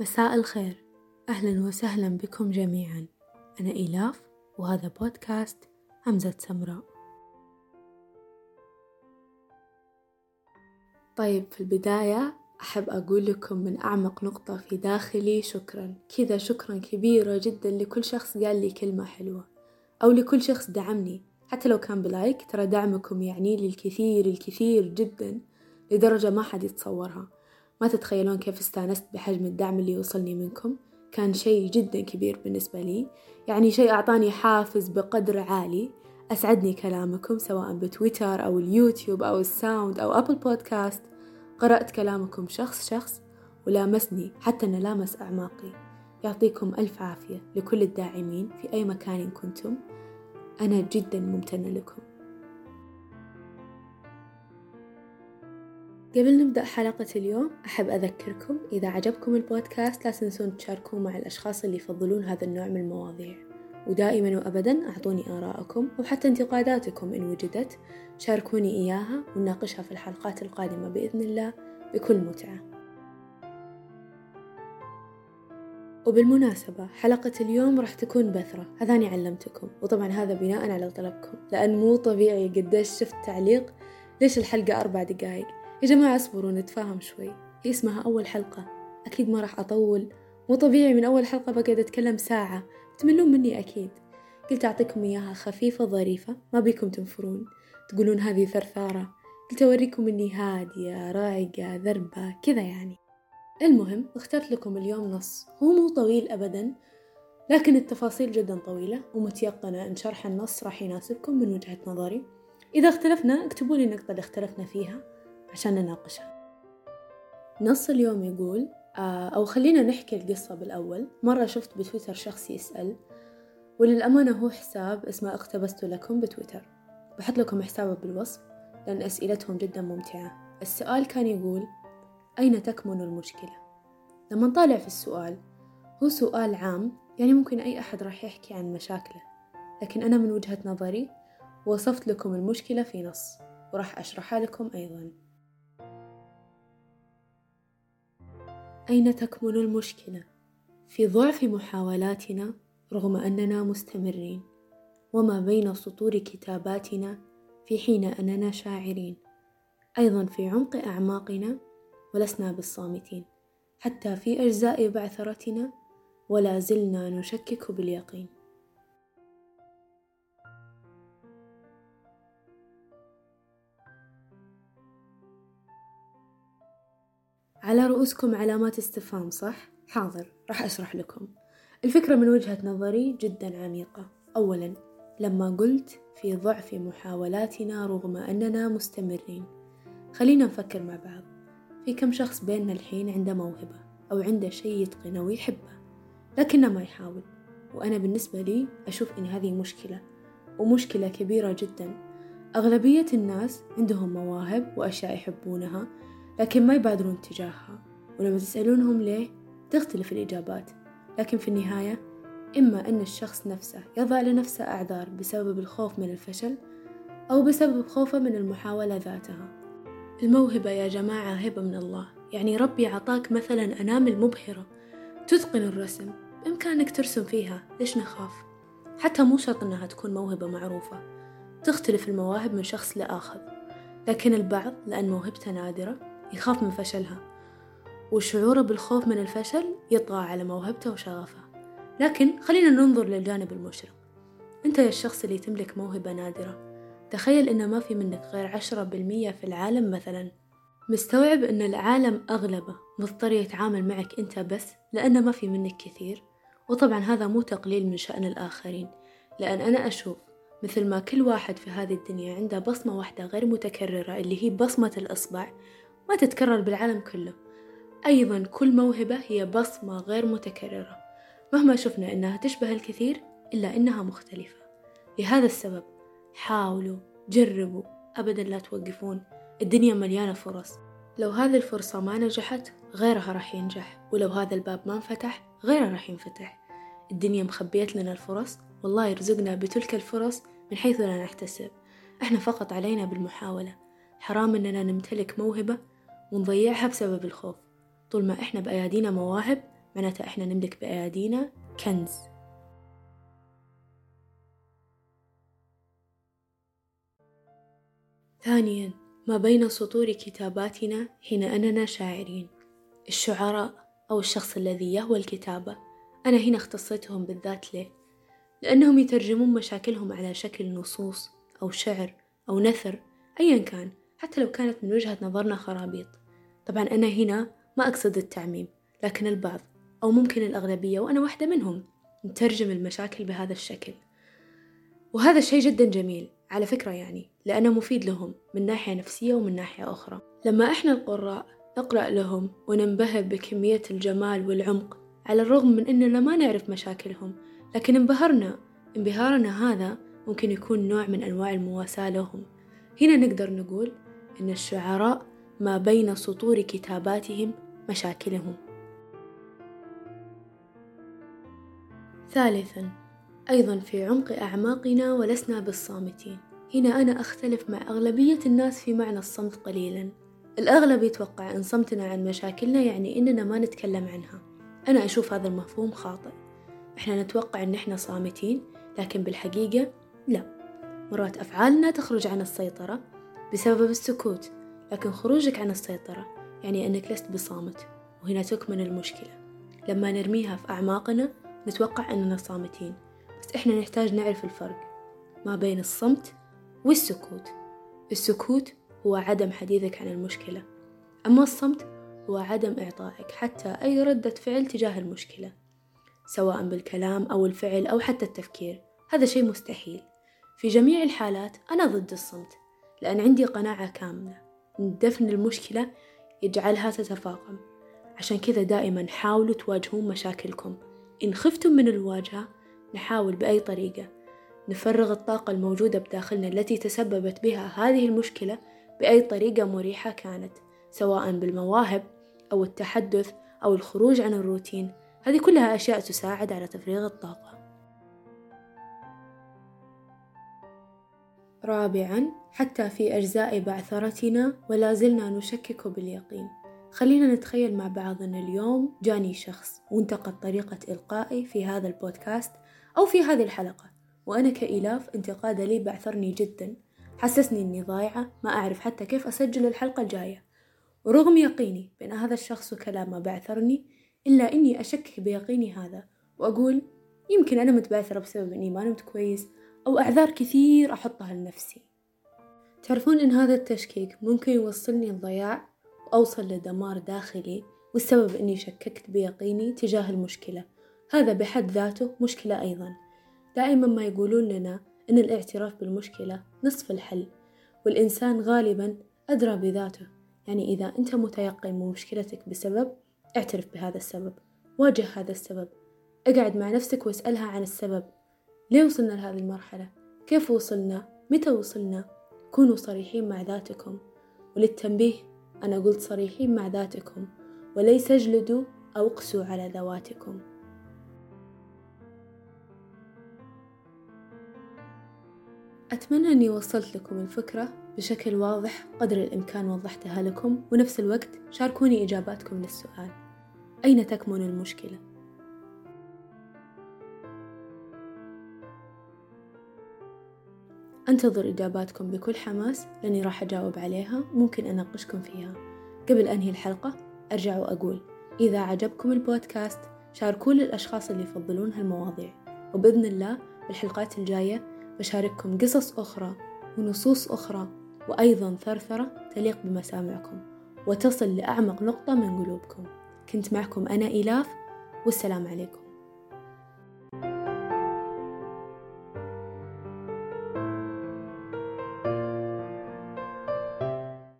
مساء الخير. أهلا وسهلا بكم جميعا. أنا إيلاف وهذا بودكاست همزة سمراء. طيب في البداية أحب أقول لكم من أعمق نقطة في داخلي شكرا. كذا شكرا كبيرة جدا لكل شخص قال لي كلمة حلوة. أو لكل شخص دعمني. حتى لو كان بلايك ترى دعمكم يعني لي الكثير الكثير جدا لدرجة ما حد يتصورها. ما تتخيلون كيف استانست بحجم الدعم اللي وصلني منكم. كان شيء جدا كبير بالنسبة لي. يعني شيء أعطاني حافز بقدر عالي. أسعدني كلامكم سواء بتويتر أو اليوتيوب أو ال Sound أو Apple Podcast. قرأت كلامكم شخص شخص ولامسني حتى أنه لامس أعماقي. يعطيكم ألف عافية لكل الداعمين في أي مكان كنتم. أنا جدا ممتنة لكم. قبل نبدأ حلقة اليوم أحب أذكركم إذا عجبكم البودكاست لا تنسون تشاركوه مع الأشخاص اللي يفضلون هذا النوع من المواضيع. ودائما وأبدا أعطوني آراءكم وحتى انتقاداتكم إن وجدت. شاركوني إياها ونناقشها في الحلقات القادمة بإذن الله بكل متعة. وبالمناسبة حلقة اليوم راح تكون بثرة. هذاني علمتكم. وطبعا هذا بناء على طلبكم. لأن مو طبيعي قديش شفت تعليق. ليش الحلقة أربع دقايق؟ يا جماعة اصبروا نتفاهم شوي. هي اسمها أول حلقة. أكيد ما راح أطول. مو طبيعي من أول حلقة بقعد أتكلم ساعة. تملون مني أكيد. قلت أعطيكم إياها خفيفة ظريفة ما بيكم تنفرون. تقولون هذه ثرثارة. قلت أوريكم إني هادية رايقة ذربة كذا يعني. المهم اخترت لكم اليوم نص. هو مو طويل أبدا لكن التفاصيل جدا طويلة ومتيقنة إن شرح النص راح يناسبكم من وجهة نظري. إذا اختلفنا اكتبوا لي النقطة اللي اختلفنا فيها. عشان نناقشها. نص اليوم يقول آه، أو خلينا نحكي القصة بالأول. مرة شفت بتويتر شخص يسأل وللأمانة هو حساب اسمه اقتبسته لكم بتويتر. بحط لكم حسابه بالوصف لأن أسئلتهم جدا ممتعة. السؤال كان يقول أين تكمن المشكلة؟ لما نطالع في السؤال هو سؤال عام يعني ممكن أي أحد راح يحكي عن مشاكله. لكن أنا من وجهة نظري وصفت لكم المشكلة في نص وراح أشرحها لكم أيضاً. أين تكمن المشكلة؟ في ضعف محاولاتنا رغم أننا مستمرين، وما بين سطور كتاباتنا في حين أننا شاعرين، أيضا في عمق أعماقنا ولسنا بالصامتين، حتى في أجزاء بعثرتنا ولا زلنا نشكك باليقين. على رؤوسكم علامات استفهام صح؟ حاضر راح أشرح لكم. الفكرة من وجهة نظري جدا عميقة. أولا لما قلت في ضعف محاولاتنا رغم أننا مستمرين. خلينا نفكر مع بعض. في كم شخص بيننا الحين عنده موهبة أو عنده شيء يتقنه ويحبه لكنه ما يحاول. وأنا بالنسبة لي أشوف إن هذه مشكلة ومشكلة كبيرة جدا. أغلبية الناس عندهم مواهب وأشياء يحبونها لكن ما يبادرون تجاهها ولما تسألونهم ليه تختلف الإجابات. لكن في النهاية إما أن الشخص نفسه يضع لنفسه أعذار بسبب الخوف من الفشل أو بسبب خوفه من المحاولة ذاتها. الموهبة يا جماعة هبة من الله. يعني ربي عطاك مثلا أنامل مبهرة. تتقن الرسم. بإمكانك ترسم فيها. ليش نخاف؟ حتى مو شرط أنها تكون موهبة معروفة. تختلف المواهب من شخص لآخر. لكن البعض لأن موهبته نادرة يخاف من فشلها وشعوره بالخوف من الفشل يطغى على موهبته وشغفه. لكن خلينا ننظر للجانب المشرق. أنت يا الشخص اللي تملك موهبة نادرة. تخيل إن ما في منك غير عشرة بالمية في العالم مثلا. مستوعب إن العالم أغلبه مضطر يتعامل معك أنت بس لأنه ما في منك كثير. وطبعا هذا مو تقليل من شأن الآخرين. لأن أنا أشوف مثل ما كل واحد في هذه الدنيا عنده بصمة واحدة غير متكررة اللي هي بصمة الإصبع. ما تتكرر بالعالم كله. أيضا كل موهبة هي بصمة غير متكررة. مهما شفنا إنها تشبه الكثير إلا إنها مختلفة. لهذا السبب حاولوا جربوا. أبدا لا توقفون. الدنيا مليانة فرص. لو هذه الفرصة ما نجحت غيرها راح ينجح. ولو هذا الباب ما انفتح غيره راح ينفتح. الدنيا مخبيت لنا الفرص. والله يرزقنا بتلك الفرص من حيث لا نحتسب. إحنا فقط علينا بالمحاولة. حرام إننا نمتلك موهبة ونضيعها بسبب الخوف. طول ما إحنا بأيادينا مواهب معناته إحنا نملك بأيادينا كنز. ثانيا ما بين سطور كتاباتنا حين أننا شاعرين. الشعراء أو الشخص الذي يهوى الكتابة. أنا هنا اختصيتهم بالذات ليه؟ لأنهم يترجمون مشاكلهم على شكل نصوص أو شعر أو نثر أيا كان حتى لو كانت من وجهة نظرنا خرابيط. طبعا أنا هنا ما أقصد التعميم لكن البعض أو ممكن الأغلبية وأنا واحدة منهم نترجم المشاكل بهذا الشكل. وهذا شيء جدا جميل على فكرة يعني لأنه مفيد لهم من ناحية نفسية ومن ناحية أخرى. لما إحنا القراء نقرأ لهم وننبهر بكمية الجمال والعمق على الرغم من أننا ما نعرف مشاكلهم لكن انبهرنا انبهارنا هذا ممكن يكون نوع من أنواع المواساة لهم. هنا نقدر نقول أن الشعراء ما بين سطور كتاباتهم مشاكلهم. ثالثا أيضا في عمق أعماقنا ولسنا بالصامتين. هنا أنا أختلف مع أغلبية الناس في معنى الصمت قليلا. الأغلب يتوقع أن صمتنا عن مشاكلنا يعني إننا ما نتكلم عنها. أنا أشوف هذا المفهوم خاطئ. إحنا نتوقع إن إحنا صامتين لكن بالحقيقة لا. مرات أفعالنا تخرج عن السيطرة بسبب السكوت. لكن خروجك عن السيطرة يعني أنك لست بصامت وهنا تكمن المشكلة. لما نرميها في أعماقنا نتوقع أننا صامتين. بس إحنا نحتاج نعرف الفرق ما بين الصمت والسكوت. السكوت هو عدم حديثك عن المشكلة أما الصمت هو عدم إعطائك حتى أي ردة فعل تجاه المشكلة سواء بالكلام أو الفعل أو حتى التفكير. هذا شيء مستحيل. في جميع الحالات أنا ضد الصمت لأن عندي قناعة كاملة. دفن المشكلة يجعلها تتفاقم. عشان كذا دائما حاولوا تواجهون مشاكلكم. إن خفتم من الواجهة نحاول بأي طريقة. نفرغ الطاقة الموجودة بداخلنا التي تسببت بها هذه المشكلة بأي طريقة مريحة كانت سواء بالمواهب أو التحدث أو الخروج عن الروتين. هذه كلها أشياء تساعد على تفريغ الطاقة. رابعا حتى في أجزاء بعثرتنا ولا زلنا نشكك باليقين. خلينا نتخيل مع بعض أن اليوم جاني شخص وانتقد طريقة إلقائي في هذا البودكاست أو في هذه الحلقة وأنا كإلاف انتقاده لي بعثرني جدا. حسسني إني ضايعة ما أعرف حتى كيف أسجل الحلقة الجاية. ورغم يقيني بأن هذا الشخص وكلامه بعثرني إلا إني أشكك بيقيني هذا وأقول يمكن أنا متبعثرة بسبب إني ما نمت كويس أو أعذار كثير أحطها لنفسي. تعرفون إن هذا التشكيك ممكن يوصلني الضياع وأوصل لدمار داخلي والسبب إني شككت بيقيني تجاه المشكلة. هذا بحد ذاته مشكلة أيضا. دائما ما يقولون لنا إن الاعتراف بالمشكلة نصف الحل والإنسان غالبا أدرى بذاته. يعني إذا أنت متيقن من مشكلتك بسبب اعترف بهذا السبب. واجه هذا السبب. اقعد مع نفسك واسألها عن السبب. ليه وصلنا لهذه المرحلة؟ كيف وصلنا؟ متى وصلنا؟ كونوا صريحين مع ذاتكم. وللتنبيه أنا قلت صريحين مع ذاتكم وليس اجلدوا أو اقسوا على ذواتكم. أتمنى أني وصلت لكم الفكرة بشكل واضح قدر الإمكان وضحتها لكم ونفس الوقت شاركوني إجاباتكم للسؤال. أين تكمن المشكلة؟ أنتظر إجاباتكم بكل حماس لأني راح أجاوب عليها ممكن أناقشكم فيها. قبل أنهي الحلقة أرجع وأقول إذا عجبكم البودكاست شاركوه للأشخاص اللي يفضلون هالمواضيع. وبإذن الله بالحلقات الجاية بشارككم قصص أخرى ونصوص أخرى وأيضا ثرثرة تليق بمسامعكم وتصل لأعمق نقطة من قلوبكم. كنت معكم أنا إلاف والسلام عليكم.